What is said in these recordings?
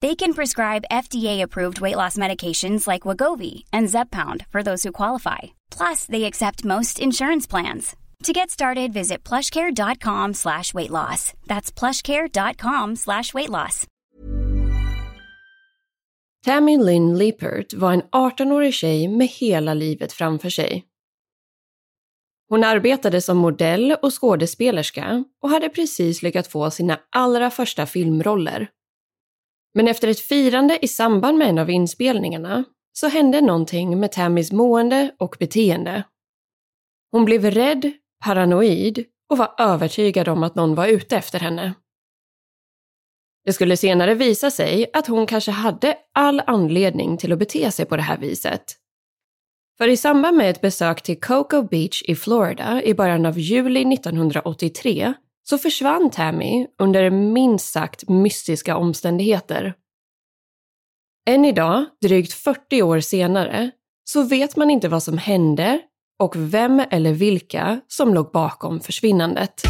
They can prescribe FDA-approved weight loss medications like Wagovi and Zeppound for those who qualify. Plus, they accept most insurance plans. To get started, visit plushcare.com slash weight loss. That's plushcare.com slash weight loss. Tammy Lynn Lippert var en 18-årig tjej med hela livet framför sig. Hon arbetade som modell och skådespelerska och hade precis lyckats få sina allra första filmroller. Men efter ett firande i samband med en av inspelningarna så hände någonting med Tammys mående och beteende. Hon blev rädd, paranoid och var övertygad om att någon var ute efter henne. Det skulle senare visa sig att hon kanske hade all anledning till att bete sig på det här viset. För i samband med ett besök till Cocoa Beach i Florida i början av juli 1983 så försvann Tammy under minst sagt mystiska omständigheter. Än idag, drygt 40 år senare, så vet man inte vad som hände och vem eller vilka som låg bakom försvinnandet.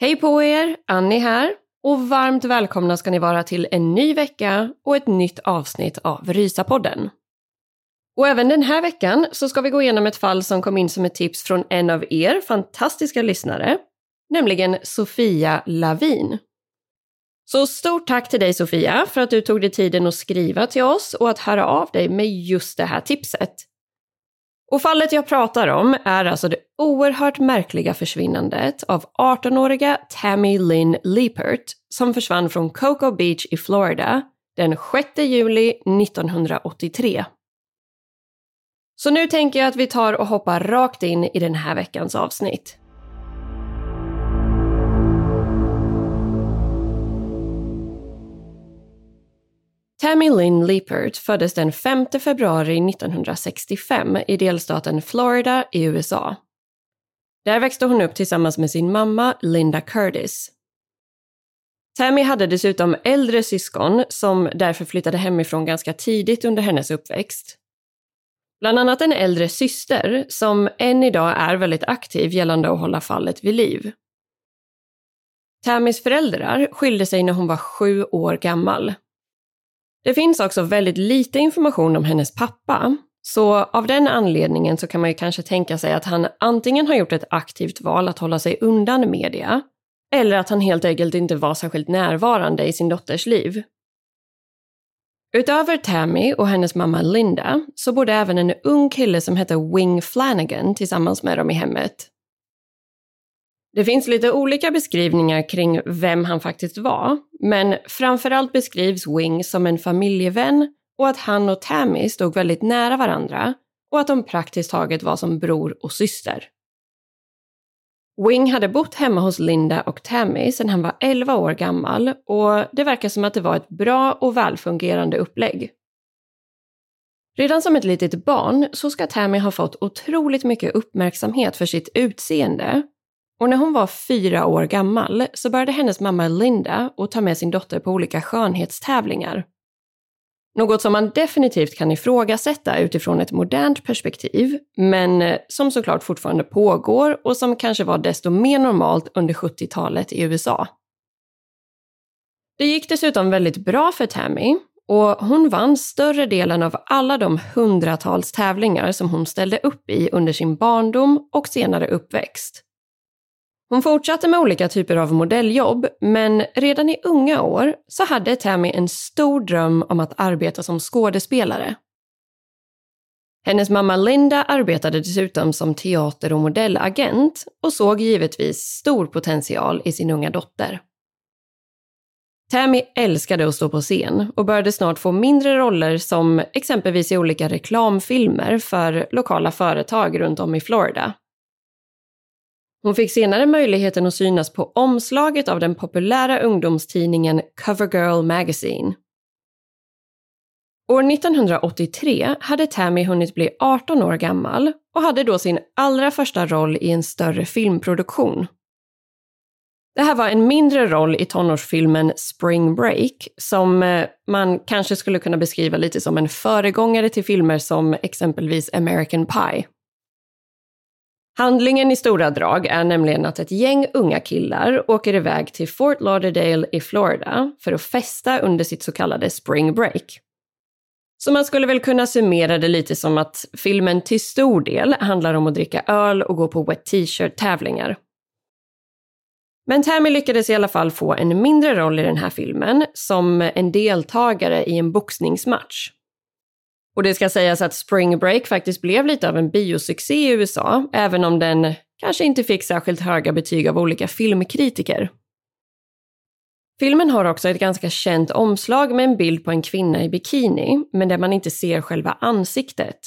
Hej på er! Annie här. Och varmt välkomna ska ni vara till en ny vecka och ett nytt avsnitt av Rysapodden. Och även den här veckan så ska vi gå igenom ett fall som kom in som ett tips från en av er fantastiska lyssnare, nämligen Sofia Lavin. Så stort tack till dig Sofia för att du tog dig tiden att skriva till oss och att höra av dig med just det här tipset. Och fallet jag pratar om är alltså det oerhört märkliga försvinnandet av 18-åriga Tammy Lynn Liepert som försvann från Cocoa Beach i Florida den 6 juli 1983. Så nu tänker jag att vi tar och hoppar rakt in i den här veckans avsnitt. Tammy Lynn Liepert föddes den 5 februari 1965 i delstaten Florida i USA. Där växte hon upp tillsammans med sin mamma Linda Curtis. Tammy hade dessutom äldre syskon som därför flyttade hemifrån ganska tidigt under hennes uppväxt. Bland annat en äldre syster som än idag är väldigt aktiv gällande att hålla fallet vid liv. Tammys föräldrar skilde sig när hon var sju år gammal det finns också väldigt lite information om hennes pappa, så av den anledningen så kan man ju kanske tänka sig att han antingen har gjort ett aktivt val att hålla sig undan media, eller att han helt enkelt inte var särskilt närvarande i sin dotters liv. Utöver Tammy och hennes mamma Linda så bodde även en ung kille som hette Wing Flanagan tillsammans med dem i hemmet. Det finns lite olika beskrivningar kring vem han faktiskt var, men framförallt beskrivs Wing som en familjevän och att han och Tammy stod väldigt nära varandra och att de praktiskt taget var som bror och syster. Wing hade bott hemma hos Linda och Tammy sedan han var 11 år gammal och det verkar som att det var ett bra och välfungerande upplägg. Redan som ett litet barn så ska Tammy ha fått otroligt mycket uppmärksamhet för sitt utseende och när hon var fyra år gammal så började hennes mamma Linda att ta med sin dotter på olika skönhetstävlingar. Något som man definitivt kan ifrågasätta utifrån ett modernt perspektiv, men eh, som såklart fortfarande pågår och som kanske var desto mer normalt under 70-talet i USA. Det gick dessutom väldigt bra för Tammy och hon vann större delen av alla de hundratals tävlingar som hon ställde upp i under sin barndom och senare uppväxt. Hon fortsatte med olika typer av modelljobb, men redan i unga år så hade Tammy en stor dröm om att arbeta som skådespelare. Hennes mamma Linda arbetade dessutom som teater och modellagent och såg givetvis stor potential i sin unga dotter. Tammy älskade att stå på scen och började snart få mindre roller som exempelvis i olika reklamfilmer för lokala företag runt om i Florida. Hon fick senare möjligheten att synas på omslaget av den populära ungdomstidningen Covergirl Magazine. År 1983 hade Tammy hunnit bli 18 år gammal och hade då sin allra första roll i en större filmproduktion. Det här var en mindre roll i tonårsfilmen Spring Break som eh, man kanske skulle kunna beskriva lite som en föregångare till filmer som exempelvis American Pie. Handlingen i stora drag är nämligen att ett gäng unga killar åker iväg till Fort Lauderdale i Florida för att festa under sitt så kallade spring break. Så man skulle väl kunna summera det lite som att filmen till stor del handlar om att dricka öl och gå på wet t-shirt tävlingar. Men Tammy lyckades i alla fall få en mindre roll i den här filmen som en deltagare i en boxningsmatch. Och det ska sägas att Spring Break faktiskt blev lite av en biosuccé i USA, även om den kanske inte fick särskilt höga betyg av olika filmkritiker. Filmen har också ett ganska känt omslag med en bild på en kvinna i bikini, men där man inte ser själva ansiktet.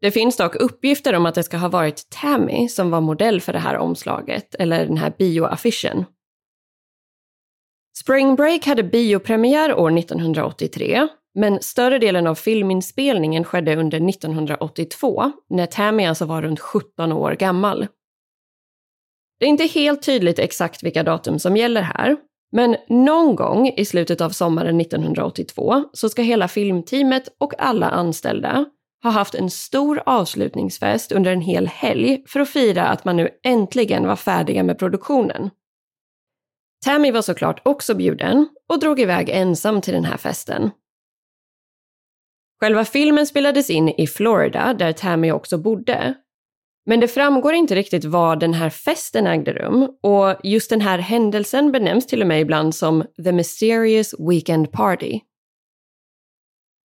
Det finns dock uppgifter om att det ska ha varit Tammy som var modell för det här omslaget, eller den här bioaffischen. Spring Break hade biopremiär år 1983 men större delen av filminspelningen skedde under 1982, när Tammy alltså var runt 17 år gammal. Det är inte helt tydligt exakt vilka datum som gäller här, men någon gång i slutet av sommaren 1982 så ska hela filmteamet och alla anställda ha haft en stor avslutningsfest under en hel helg för att fira att man nu äntligen var färdiga med produktionen. Tammy var såklart också bjuden och drog iväg ensam till den här festen. Själva filmen spelades in i Florida, där Tammy också bodde. Men det framgår inte riktigt var den här festen ägde rum och just den här händelsen benämns till och med ibland som “the mysterious weekend party”.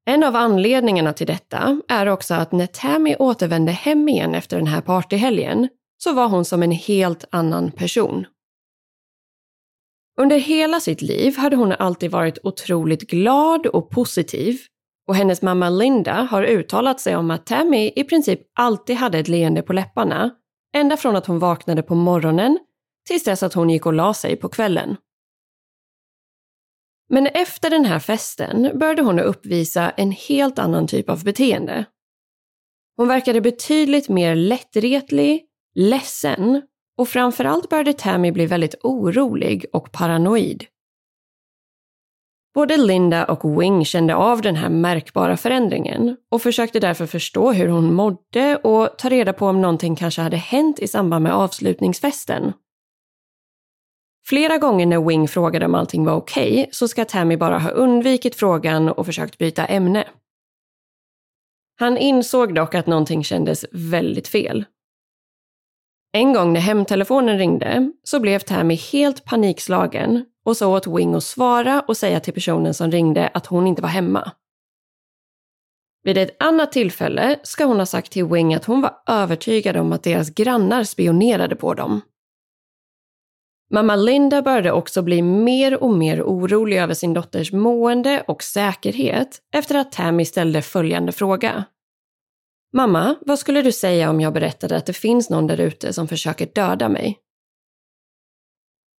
En av anledningarna till detta är också att när Tammy återvände hem igen efter den här partyhelgen så var hon som en helt annan person. Under hela sitt liv hade hon alltid varit otroligt glad och positiv och hennes mamma Linda har uttalat sig om att Tammy i princip alltid hade ett leende på läpparna, ända från att hon vaknade på morgonen tills dess att hon gick och la sig på kvällen. Men efter den här festen började hon uppvisa en helt annan typ av beteende. Hon verkade betydligt mer lättretlig, ledsen och framförallt började Tammy bli väldigt orolig och paranoid. Både Linda och Wing kände av den här märkbara förändringen och försökte därför förstå hur hon mådde och ta reda på om någonting kanske hade hänt i samband med avslutningsfesten. Flera gånger när Wing frågade om allting var okej okay, så ska Tammy bara ha undvikit frågan och försökt byta ämne. Han insåg dock att någonting kändes väldigt fel. En gång när hemtelefonen ringde så blev Tammy helt panikslagen och sa åt Wing att svara och säga till personen som ringde att hon inte var hemma. Vid ett annat tillfälle ska hon ha sagt till Wing att hon var övertygad om att deras grannar spionerade på dem. Mamma Linda började också bli mer och mer orolig över sin dotters mående och säkerhet efter att Tammy ställde följande fråga. Mamma, vad skulle du säga om jag berättade att det finns någon där ute som försöker döda mig?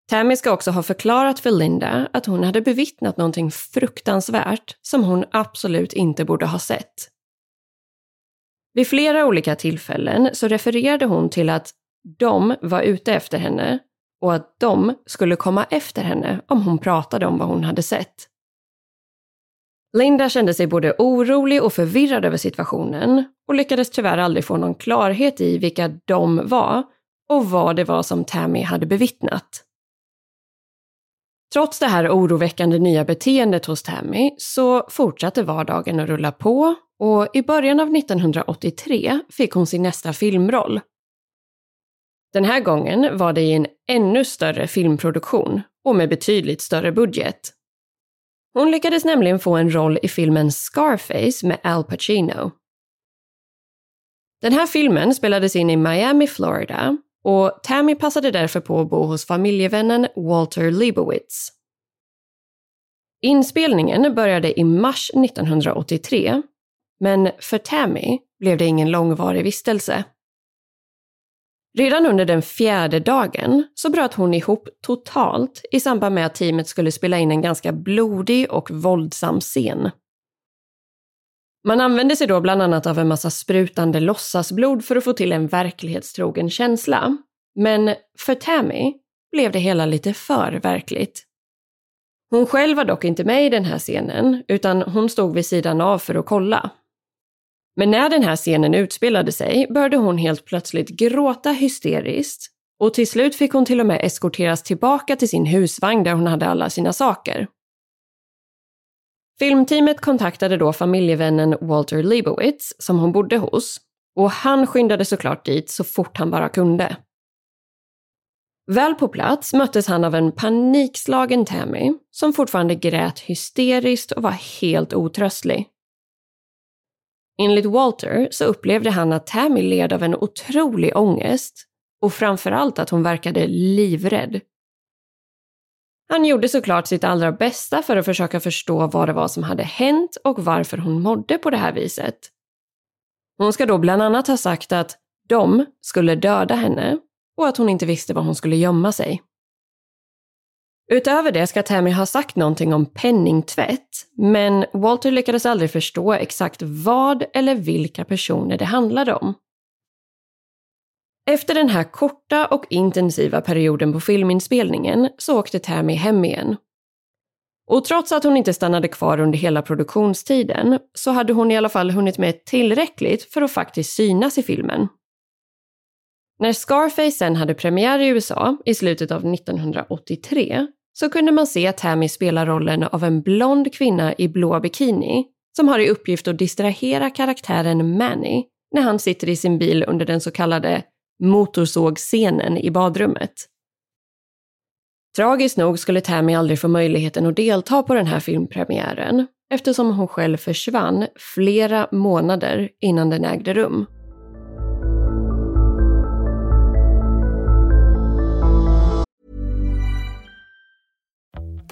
Tammy ska också ha förklarat för Linda att hon hade bevittnat någonting fruktansvärt som hon absolut inte borde ha sett. Vid flera olika tillfällen så refererade hon till att de var ute efter henne och att de skulle komma efter henne om hon pratade om vad hon hade sett. Linda kände sig både orolig och förvirrad över situationen och lyckades tyvärr aldrig få någon klarhet i vilka de var och vad det var som Tammy hade bevittnat. Trots det här oroväckande nya beteendet hos Tammy så fortsatte vardagen att rulla på och i början av 1983 fick hon sin nästa filmroll. Den här gången var det i en ännu större filmproduktion och med betydligt större budget. Hon lyckades nämligen få en roll i filmen Scarface med Al Pacino. Den här filmen spelades in i Miami, Florida och Tammy passade därför på att bo hos familjevännen Walter Leibowitz. Inspelningen började i mars 1983, men för Tammy blev det ingen långvarig vistelse. Redan under den fjärde dagen så bröt hon ihop totalt i samband med att teamet skulle spela in en ganska blodig och våldsam scen. Man använde sig då bland annat av en massa sprutande låtsasblod för att få till en verklighetstrogen känsla. Men för Tammy blev det hela lite för verkligt. Hon själv var dock inte med i den här scenen, utan hon stod vid sidan av för att kolla. Men när den här scenen utspelade sig började hon helt plötsligt gråta hysteriskt och till slut fick hon till och med eskorteras tillbaka till sin husvagn där hon hade alla sina saker. Filmteamet kontaktade då familjevännen Walter Leibowitz som hon bodde hos och han skyndade såklart dit så fort han bara kunde. Väl på plats möttes han av en panikslagen Tammy som fortfarande grät hysteriskt och var helt otröstlig. Enligt Walter så upplevde han att Tammy led av en otrolig ångest och framförallt att hon verkade livrädd. Han gjorde såklart sitt allra bästa för att försöka förstå vad det var som hade hänt och varför hon mådde på det här viset. Hon ska då bland annat ha sagt att de skulle döda henne och att hon inte visste var hon skulle gömma sig. Utöver det ska Tammy ha sagt någonting om penningtvätt, men Walter lyckades aldrig förstå exakt vad eller vilka personer det handlade om. Efter den här korta och intensiva perioden på filminspelningen så åkte Tammy hem igen. Och trots att hon inte stannade kvar under hela produktionstiden så hade hon i alla fall hunnit med tillräckligt för att faktiskt synas i filmen. När Scarface sen hade premiär i USA i slutet av 1983 så kunde man se Tammy spela rollen av en blond kvinna i blå bikini som har i uppgift att distrahera karaktären Manny när han sitter i sin bil under den så kallade motorsågscenen i badrummet. Tragiskt nog skulle Tammy aldrig få möjligheten att delta på den här filmpremiären eftersom hon själv försvann flera månader innan den ägde rum.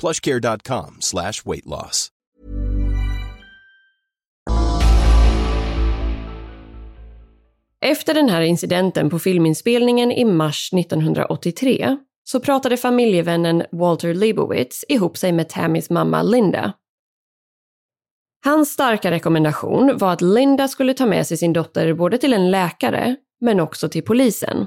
plushcare.com slash weight loss. Efter den här incidenten på filminspelningen i mars 1983 så pratade familjevännen Walter Leibowitz ihop sig med Tammys mamma Linda. Hans starka rekommendation var att Linda skulle ta med sig sin dotter både till en läkare men också till polisen.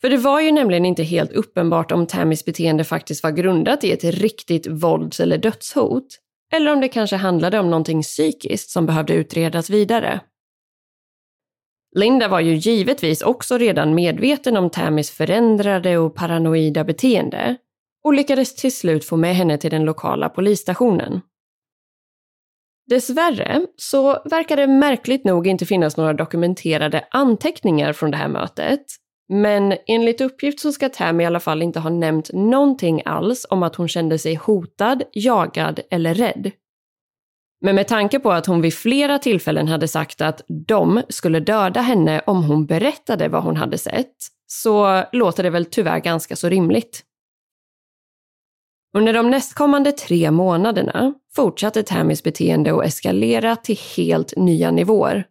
För det var ju nämligen inte helt uppenbart om Tammys beteende faktiskt var grundat i ett riktigt vålds eller dödshot, eller om det kanske handlade om någonting psykiskt som behövde utredas vidare. Linda var ju givetvis också redan medveten om Tammys förändrade och paranoida beteende och lyckades till slut få med henne till den lokala polisstationen. Dessvärre så verkar det märkligt nog inte finnas några dokumenterade anteckningar från det här mötet. Men enligt uppgift så ska Tammy i alla fall inte ha nämnt någonting alls om att hon kände sig hotad, jagad eller rädd. Men med tanke på att hon vid flera tillfällen hade sagt att de skulle döda henne om hon berättade vad hon hade sett, så låter det väl tyvärr ganska så rimligt. Under de nästkommande tre månaderna fortsatte Tammys beteende att eskalera till helt nya nivåer.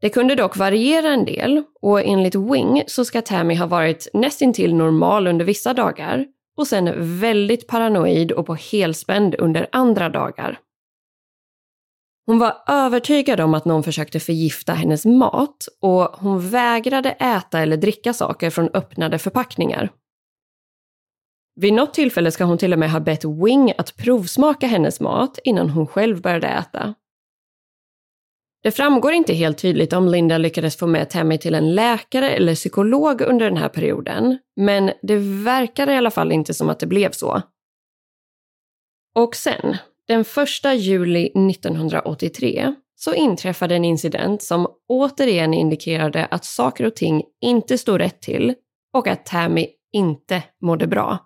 Det kunde dock variera en del och enligt Wing så ska Tammy ha varit nästintill normal under vissa dagar och sen väldigt paranoid och på helspänd under andra dagar. Hon var övertygad om att någon försökte förgifta hennes mat och hon vägrade äta eller dricka saker från öppnade förpackningar. Vid något tillfälle ska hon till och med ha bett Wing att provsmaka hennes mat innan hon själv började äta. Det framgår inte helt tydligt om Linda lyckades få med Tammy till en läkare eller psykolog under den här perioden, men det verkar i alla fall inte som att det blev så. Och sen, den 1 juli 1983, så inträffade en incident som återigen indikerade att saker och ting inte stod rätt till och att Tammy inte mådde bra.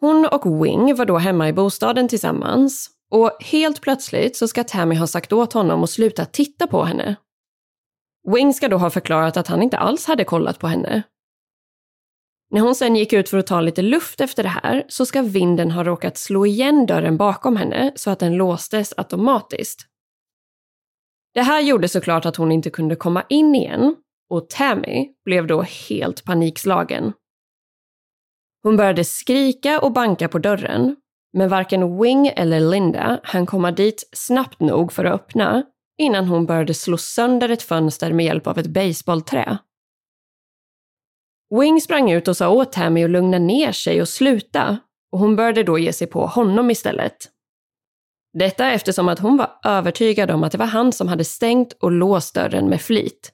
Hon och Wing var då hemma i bostaden tillsammans och helt plötsligt så ska Tammy ha sagt åt honom att sluta titta på henne. Wing ska då ha förklarat att han inte alls hade kollat på henne. När hon sen gick ut för att ta lite luft efter det här så ska vinden ha råkat slå igen dörren bakom henne så att den låstes automatiskt. Det här gjorde såklart att hon inte kunde komma in igen och Tammy blev då helt panikslagen. Hon började skrika och banka på dörren, men varken Wing eller Linda hann komma dit snabbt nog för att öppna innan hon började slå sönder ett fönster med hjälp av ett baseballträ. Wing sprang ut och sa åt Tammy att lugna ner sig och sluta och hon började då ge sig på honom istället. Detta eftersom att hon var övertygad om att det var han som hade stängt och låst dörren med flit.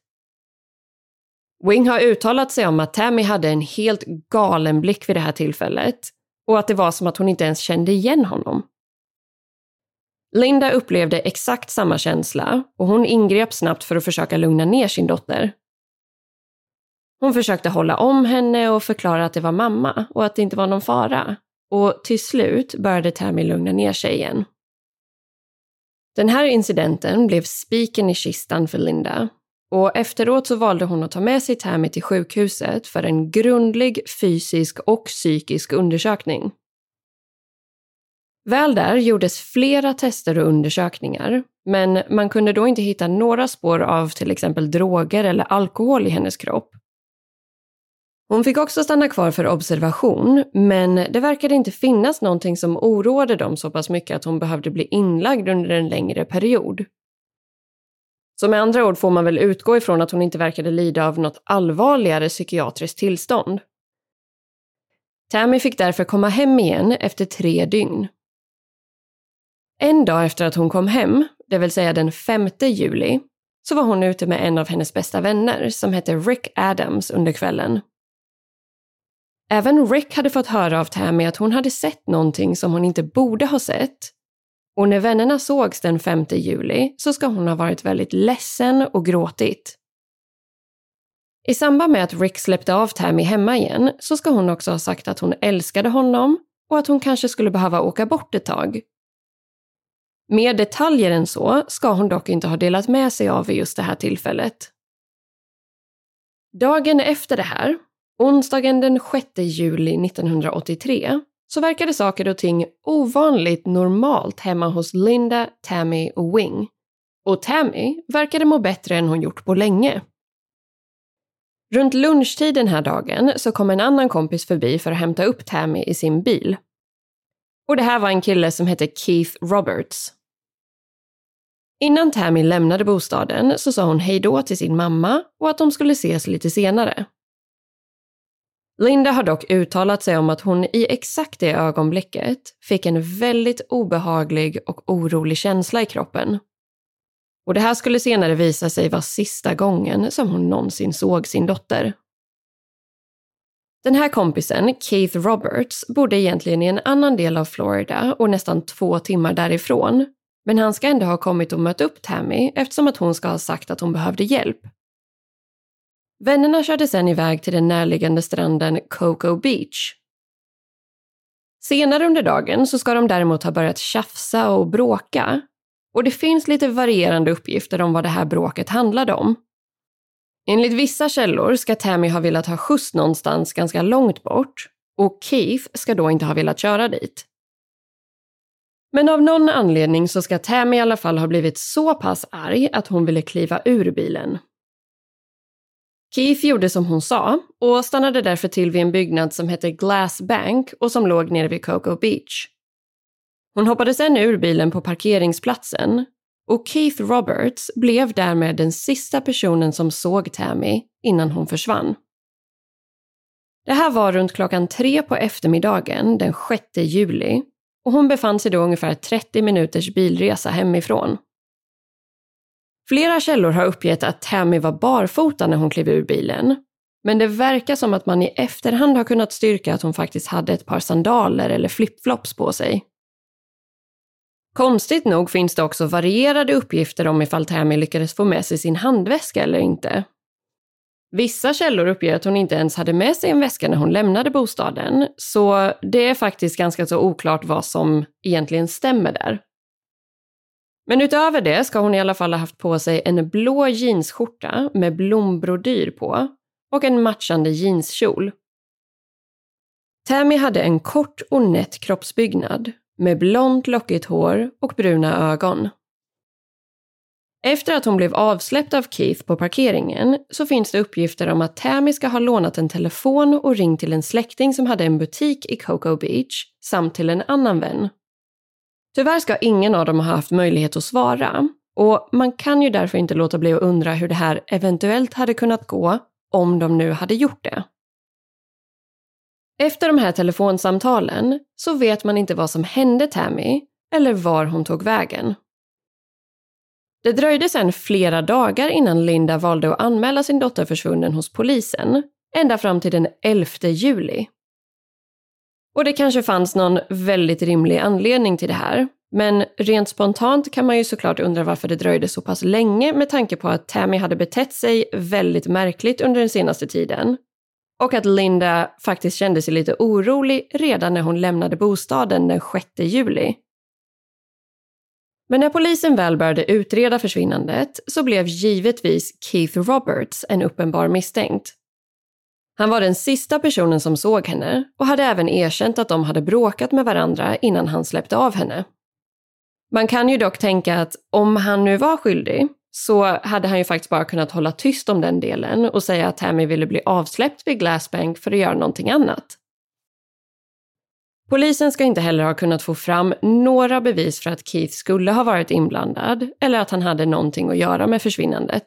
Wing har uttalat sig om att Tammy hade en helt galen blick vid det här tillfället och att det var som att hon inte ens kände igen honom. Linda upplevde exakt samma känsla och hon ingrep snabbt för att försöka lugna ner sin dotter. Hon försökte hålla om henne och förklara att det var mamma och att det inte var någon fara. Och till slut började Tammy lugna ner sig igen. Den här incidenten blev spiken i kistan för Linda och efteråt så valde hon att ta med sig Tammy till sjukhuset för en grundlig fysisk och psykisk undersökning. Väl där gjordes flera tester och undersökningar, men man kunde då inte hitta några spår av till exempel droger eller alkohol i hennes kropp. Hon fick också stanna kvar för observation, men det verkade inte finnas någonting som oroade dem så pass mycket att hon behövde bli inlagd under en längre period. Så med andra ord får man väl utgå ifrån att hon inte verkade lida av något allvarligare psykiatriskt tillstånd. Tammy fick därför komma hem igen efter tre dygn. En dag efter att hon kom hem, det vill säga den 5 juli, så var hon ute med en av hennes bästa vänner som hette Rick Adams under kvällen. Även Rick hade fått höra av Tammy att hon hade sett någonting som hon inte borde ha sett och när vännerna sågs den 5 juli så ska hon ha varit väldigt ledsen och gråtit. I samband med att Rick släppte av Tammy hemma igen så ska hon också ha sagt att hon älskade honom och att hon kanske skulle behöva åka bort ett tag. Mer detaljer än så ska hon dock inte ha delat med sig av vid just det här tillfället. Dagen efter det här, onsdagen den 6 juli 1983, så verkade saker och ting ovanligt normalt hemma hos Linda, Tammy och Wing. Och Tammy verkade må bättre än hon gjort på länge. Runt lunchtid den här dagen så kom en annan kompis förbi för att hämta upp Tammy i sin bil. Och det här var en kille som hette Keith Roberts. Innan Tammy lämnade bostaden så sa hon hej då till sin mamma och att de skulle ses lite senare. Linda har dock uttalat sig om att hon i exakt det ögonblicket fick en väldigt obehaglig och orolig känsla i kroppen. Och det här skulle senare visa sig vara sista gången som hon någonsin såg sin dotter. Den här kompisen, Keith Roberts, bodde egentligen i en annan del av Florida och nästan två timmar därifrån. Men han ska ändå ha kommit och mött upp Tammy eftersom att hon ska ha sagt att hon behövde hjälp. Vännerna körde sedan iväg till den närliggande stranden Cocoa Beach. Senare under dagen så ska de däremot ha börjat tjafsa och bråka. Och det finns lite varierande uppgifter om vad det här bråket handlade om. Enligt vissa källor ska Tammy ha velat ha skjuts någonstans ganska långt bort och Keith ska då inte ha velat köra dit. Men av någon anledning så ska Tammy i alla fall ha blivit så pass arg att hon ville kliva ur bilen. Keith gjorde som hon sa och stannade därför till vid en byggnad som hette Glass Bank och som låg nere vid Cocoa Beach. Hon hoppade sen ur bilen på parkeringsplatsen och Keith Roberts blev därmed den sista personen som såg Tammy innan hon försvann. Det här var runt klockan tre på eftermiddagen den 6 juli och hon befann sig då ungefär 30 minuters bilresa hemifrån. Flera källor har uppgett att Tammy var barfota när hon klev ur bilen. Men det verkar som att man i efterhand har kunnat styrka att hon faktiskt hade ett par sandaler eller flipflops på sig. Konstigt nog finns det också varierade uppgifter om ifall Tammy lyckades få med sig sin handväska eller inte. Vissa källor uppger att hon inte ens hade med sig en väska när hon lämnade bostaden, så det är faktiskt ganska så oklart vad som egentligen stämmer där. Men utöver det ska hon i alla fall ha haft på sig en blå jeansskjorta med blombrodyr på och en matchande jeanskjol. Tammy hade en kort och nätt kroppsbyggnad med blont lockigt hår och bruna ögon. Efter att hon blev avsläppt av Keith på parkeringen så finns det uppgifter om att Tammy ska ha lånat en telefon och ringt till en släkting som hade en butik i Cocoa Beach samt till en annan vän. Tyvärr ska ingen av dem ha haft möjlighet att svara och man kan ju därför inte låta bli att undra hur det här eventuellt hade kunnat gå om de nu hade gjort det. Efter de här telefonsamtalen så vet man inte vad som hände Tammy eller var hon tog vägen. Det dröjde sedan flera dagar innan Linda valde att anmäla sin dotter försvunnen hos polisen, ända fram till den 11 juli. Och det kanske fanns någon väldigt rimlig anledning till det här. Men rent spontant kan man ju såklart undra varför det dröjde så pass länge med tanke på att Tammy hade betett sig väldigt märkligt under den senaste tiden. Och att Linda faktiskt kände sig lite orolig redan när hon lämnade bostaden den 6 juli. Men när polisen väl började utreda försvinnandet så blev givetvis Keith Roberts en uppenbar misstänkt. Han var den sista personen som såg henne och hade även erkänt att de hade bråkat med varandra innan han släppte av henne. Man kan ju dock tänka att om han nu var skyldig så hade han ju faktiskt bara kunnat hålla tyst om den delen och säga att Tammy ville bli avsläppt vid Glassbank för att göra någonting annat. Polisen ska inte heller ha kunnat få fram några bevis för att Keith skulle ha varit inblandad eller att han hade någonting att göra med försvinnandet.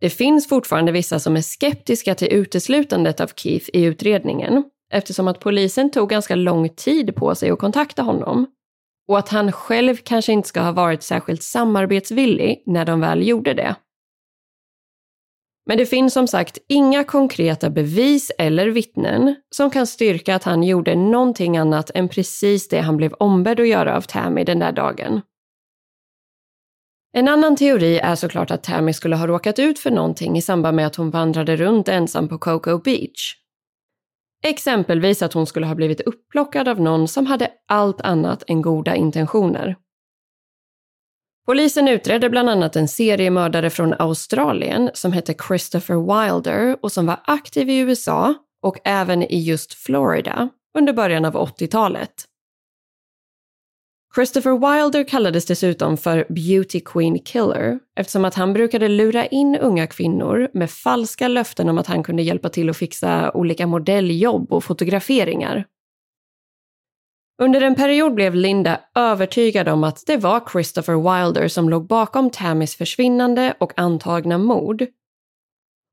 Det finns fortfarande vissa som är skeptiska till uteslutandet av Keith i utredningen eftersom att polisen tog ganska lång tid på sig att kontakta honom och att han själv kanske inte ska ha varit särskilt samarbetsvillig när de väl gjorde det. Men det finns som sagt inga konkreta bevis eller vittnen som kan styrka att han gjorde någonting annat än precis det han blev ombedd att göra av Tammy den där dagen. En annan teori är såklart att Tammy skulle ha råkat ut för någonting i samband med att hon vandrade runt ensam på Cocoa Beach. Exempelvis att hon skulle ha blivit upplockad av någon som hade allt annat än goda intentioner. Polisen utredde bland annat en seriemördare från Australien som hette Christopher Wilder och som var aktiv i USA och även i just Florida under början av 80-talet. Christopher Wilder kallades dessutom för Beauty Queen Killer eftersom att han brukade lura in unga kvinnor med falska löften om att han kunde hjälpa till att fixa olika modelljobb och fotograferingar. Under en period blev Linda övertygad om att det var Christopher Wilder som låg bakom Tammys försvinnande och antagna mord.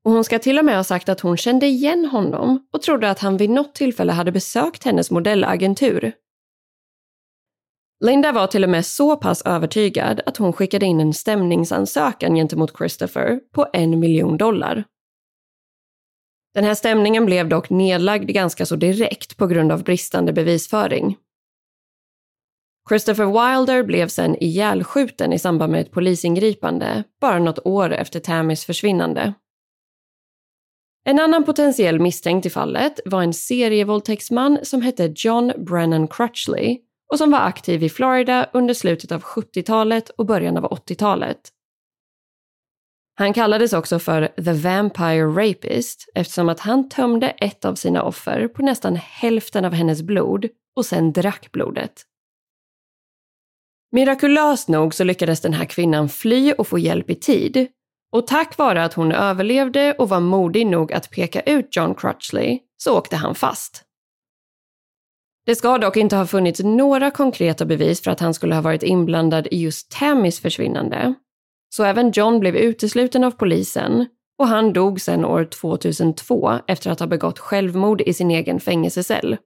Och hon ska till och med ha sagt att hon kände igen honom och trodde att han vid något tillfälle hade besökt hennes modellagentur. Linda var till och med så pass övertygad att hon skickade in en stämningsansökan gentemot Christopher på en miljon dollar. Den här stämningen blev dock nedlagd ganska så direkt på grund av bristande bevisföring. Christopher Wilder blev sen ihjälskjuten i samband med ett polisingripande bara något år efter Tammys försvinnande. En annan potentiell misstänkt i fallet var en serievåldtäktsman som hette John Brennan Crutchley och som var aktiv i Florida under slutet av 70-talet och början av 80-talet. Han kallades också för The Vampire Rapist eftersom att han tömde ett av sina offer på nästan hälften av hennes blod och sen drack blodet. Mirakulöst nog så lyckades den här kvinnan fly och få hjälp i tid. Och tack vare att hon överlevde och var modig nog att peka ut John Crutchley så åkte han fast. Det ska dock inte ha funnits några konkreta bevis för att han skulle ha varit inblandad i just Tammys försvinnande. Så även John blev utesluten av polisen och han dog sedan år 2002 efter att ha begått självmord i sin egen fängelsecell.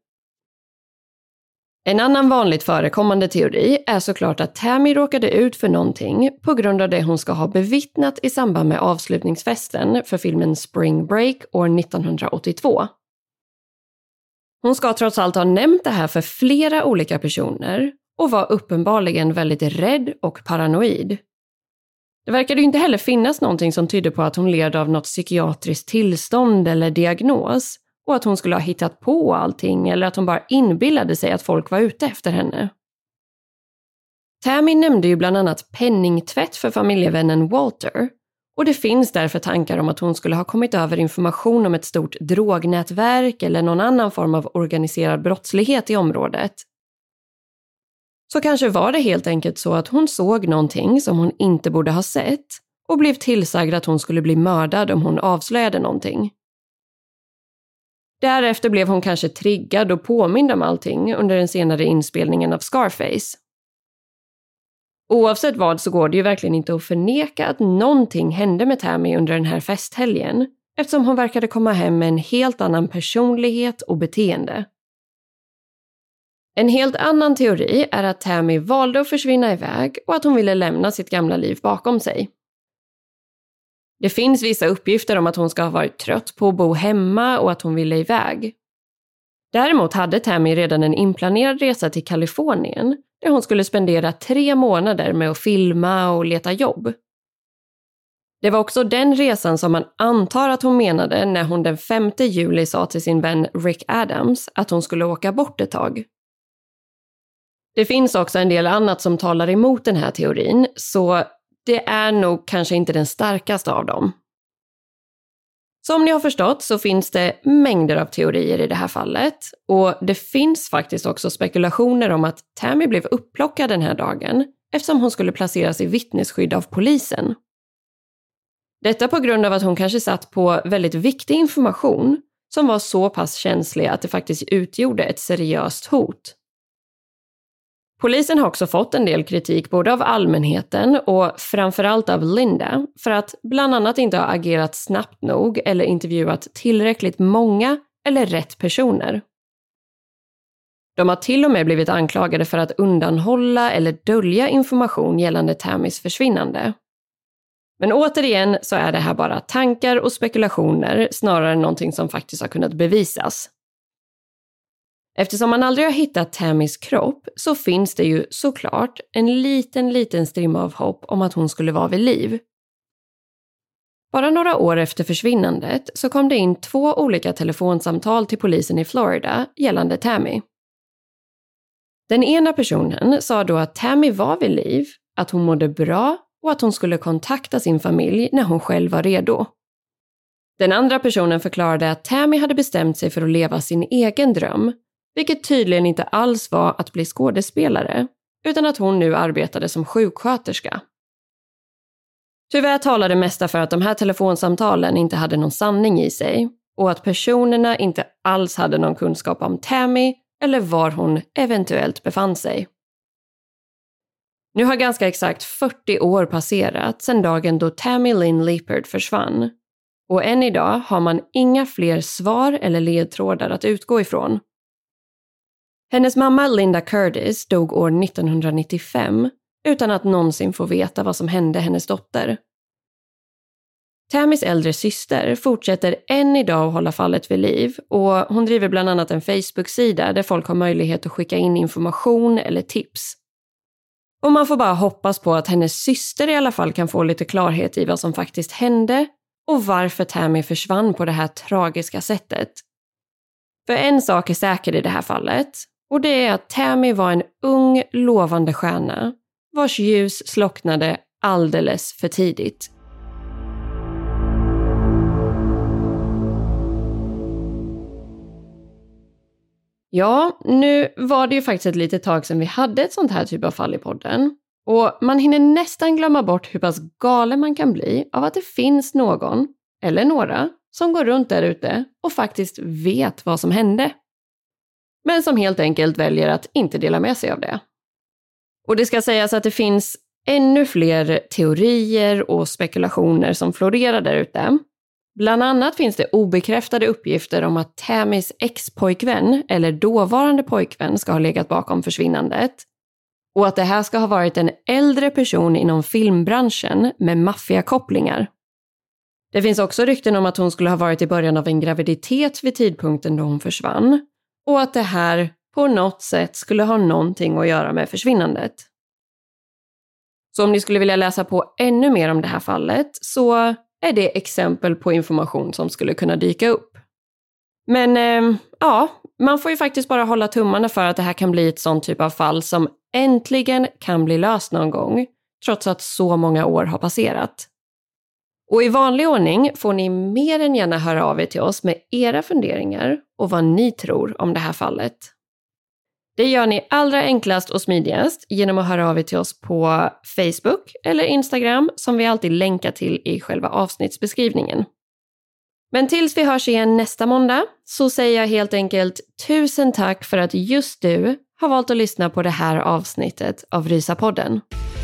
En annan vanligt förekommande teori är såklart att Tammy råkade ut för någonting på grund av det hon ska ha bevittnat i samband med avslutningsfesten för filmen Spring Break år 1982. Hon ska trots allt ha nämnt det här för flera olika personer och var uppenbarligen väldigt rädd och paranoid. Det verkade ju inte heller finnas någonting som tydde på att hon led av något psykiatriskt tillstånd eller diagnos och att hon skulle ha hittat på allting eller att hon bara inbillade sig att folk var ute efter henne. Tammy nämnde ju bland annat penningtvätt för familjevännen Walter och det finns därför tankar om att hon skulle ha kommit över information om ett stort drognätverk eller någon annan form av organiserad brottslighet i området. Så kanske var det helt enkelt så att hon såg någonting som hon inte borde ha sett och blev tillsagd att hon skulle bli mördad om hon avslöjade någonting. Därefter blev hon kanske triggad och påmind om allting under den senare inspelningen av Scarface. Oavsett vad så går det ju verkligen inte att förneka att någonting hände med Tammy under den här festhelgen eftersom hon verkade komma hem med en helt annan personlighet och beteende. En helt annan teori är att Tammy valde att försvinna iväg och att hon ville lämna sitt gamla liv bakom sig. Det finns vissa uppgifter om att hon ska ha varit trött på att bo hemma och att hon ville iväg. Däremot hade Tammy redan en inplanerad resa till Kalifornien där hon skulle spendera tre månader med att filma och leta jobb. Det var också den resan som man antar att hon menade när hon den 5 juli sa till sin vän Rick Adams att hon skulle åka bort ett tag. Det finns också en del annat som talar emot den här teorin, så det är nog kanske inte den starkaste av dem. Som ni har förstått så finns det mängder av teorier i det här fallet och det finns faktiskt också spekulationer om att Tammy blev upplockad den här dagen eftersom hon skulle placeras i vittnesskydd av polisen. Detta på grund av att hon kanske satt på väldigt viktig information som var så pass känslig att det faktiskt utgjorde ett seriöst hot. Polisen har också fått en del kritik både av allmänheten och framförallt av Linda för att bland annat inte ha agerat snabbt nog eller intervjuat tillräckligt många eller rätt personer. De har till och med blivit anklagade för att undanhålla eller dölja information gällande Tammys försvinnande. Men återigen så är det här bara tankar och spekulationer snarare än någonting som faktiskt har kunnat bevisas. Eftersom man aldrig har hittat Tammys kropp så finns det ju såklart en liten, liten strimma av hopp om att hon skulle vara vid liv. Bara några år efter försvinnandet så kom det in två olika telefonsamtal till polisen i Florida gällande Tammy. Den ena personen sa då att Tammy var vid liv, att hon mådde bra och att hon skulle kontakta sin familj när hon själv var redo. Den andra personen förklarade att Tammy hade bestämt sig för att leva sin egen dröm vilket tydligen inte alls var att bli skådespelare, utan att hon nu arbetade som sjuksköterska. Tyvärr talade mesta för att de här telefonsamtalen inte hade någon sanning i sig och att personerna inte alls hade någon kunskap om Tammy eller var hon eventuellt befann sig. Nu har ganska exakt 40 år passerat sedan dagen då Tammy Lynn Leopard försvann och än idag har man inga fler svar eller ledtrådar att utgå ifrån. Hennes mamma Linda Curtis dog år 1995 utan att någonsin få veta vad som hände hennes dotter. Tammys äldre syster fortsätter än idag att hålla fallet vid liv och hon driver bland annat en Facebook-sida där folk har möjlighet att skicka in information eller tips. Och man får bara hoppas på att hennes syster i alla fall kan få lite klarhet i vad som faktiskt hände och varför Tammy försvann på det här tragiska sättet. För en sak är säker i det här fallet och det är att Tammy var en ung, lovande stjärna vars ljus slocknade alldeles för tidigt. Ja, nu var det ju faktiskt ett litet tag sedan vi hade ett sånt här typ av fall i podden. Och man hinner nästan glömma bort hur pass galen man kan bli av att det finns någon, eller några, som går runt där ute och faktiskt vet vad som hände. Men som helt enkelt väljer att inte dela med sig av det. Och det ska sägas att det finns ännu fler teorier och spekulationer som florerar där ute. Bland annat finns det obekräftade uppgifter om att Tammys ex-pojkvän, eller dåvarande pojkvän, ska ha legat bakom försvinnandet. Och att det här ska ha varit en äldre person inom filmbranschen med maffiakopplingar. Det finns också rykten om att hon skulle ha varit i början av en graviditet vid tidpunkten då hon försvann. Och att det här på något sätt skulle ha någonting att göra med försvinnandet. Så om ni skulle vilja läsa på ännu mer om det här fallet så är det exempel på information som skulle kunna dyka upp. Men eh, ja, man får ju faktiskt bara hålla tummarna för att det här kan bli ett sånt typ av fall som äntligen kan bli löst någon gång, trots att så många år har passerat. Och i vanlig ordning får ni mer än gärna höra av er till oss med era funderingar och vad ni tror om det här fallet. Det gör ni allra enklast och smidigast genom att höra av er till oss på Facebook eller Instagram som vi alltid länkar till i själva avsnittsbeskrivningen. Men tills vi hörs igen nästa måndag så säger jag helt enkelt tusen tack för att just du har valt att lyssna på det här avsnittet av Rysapodden. podden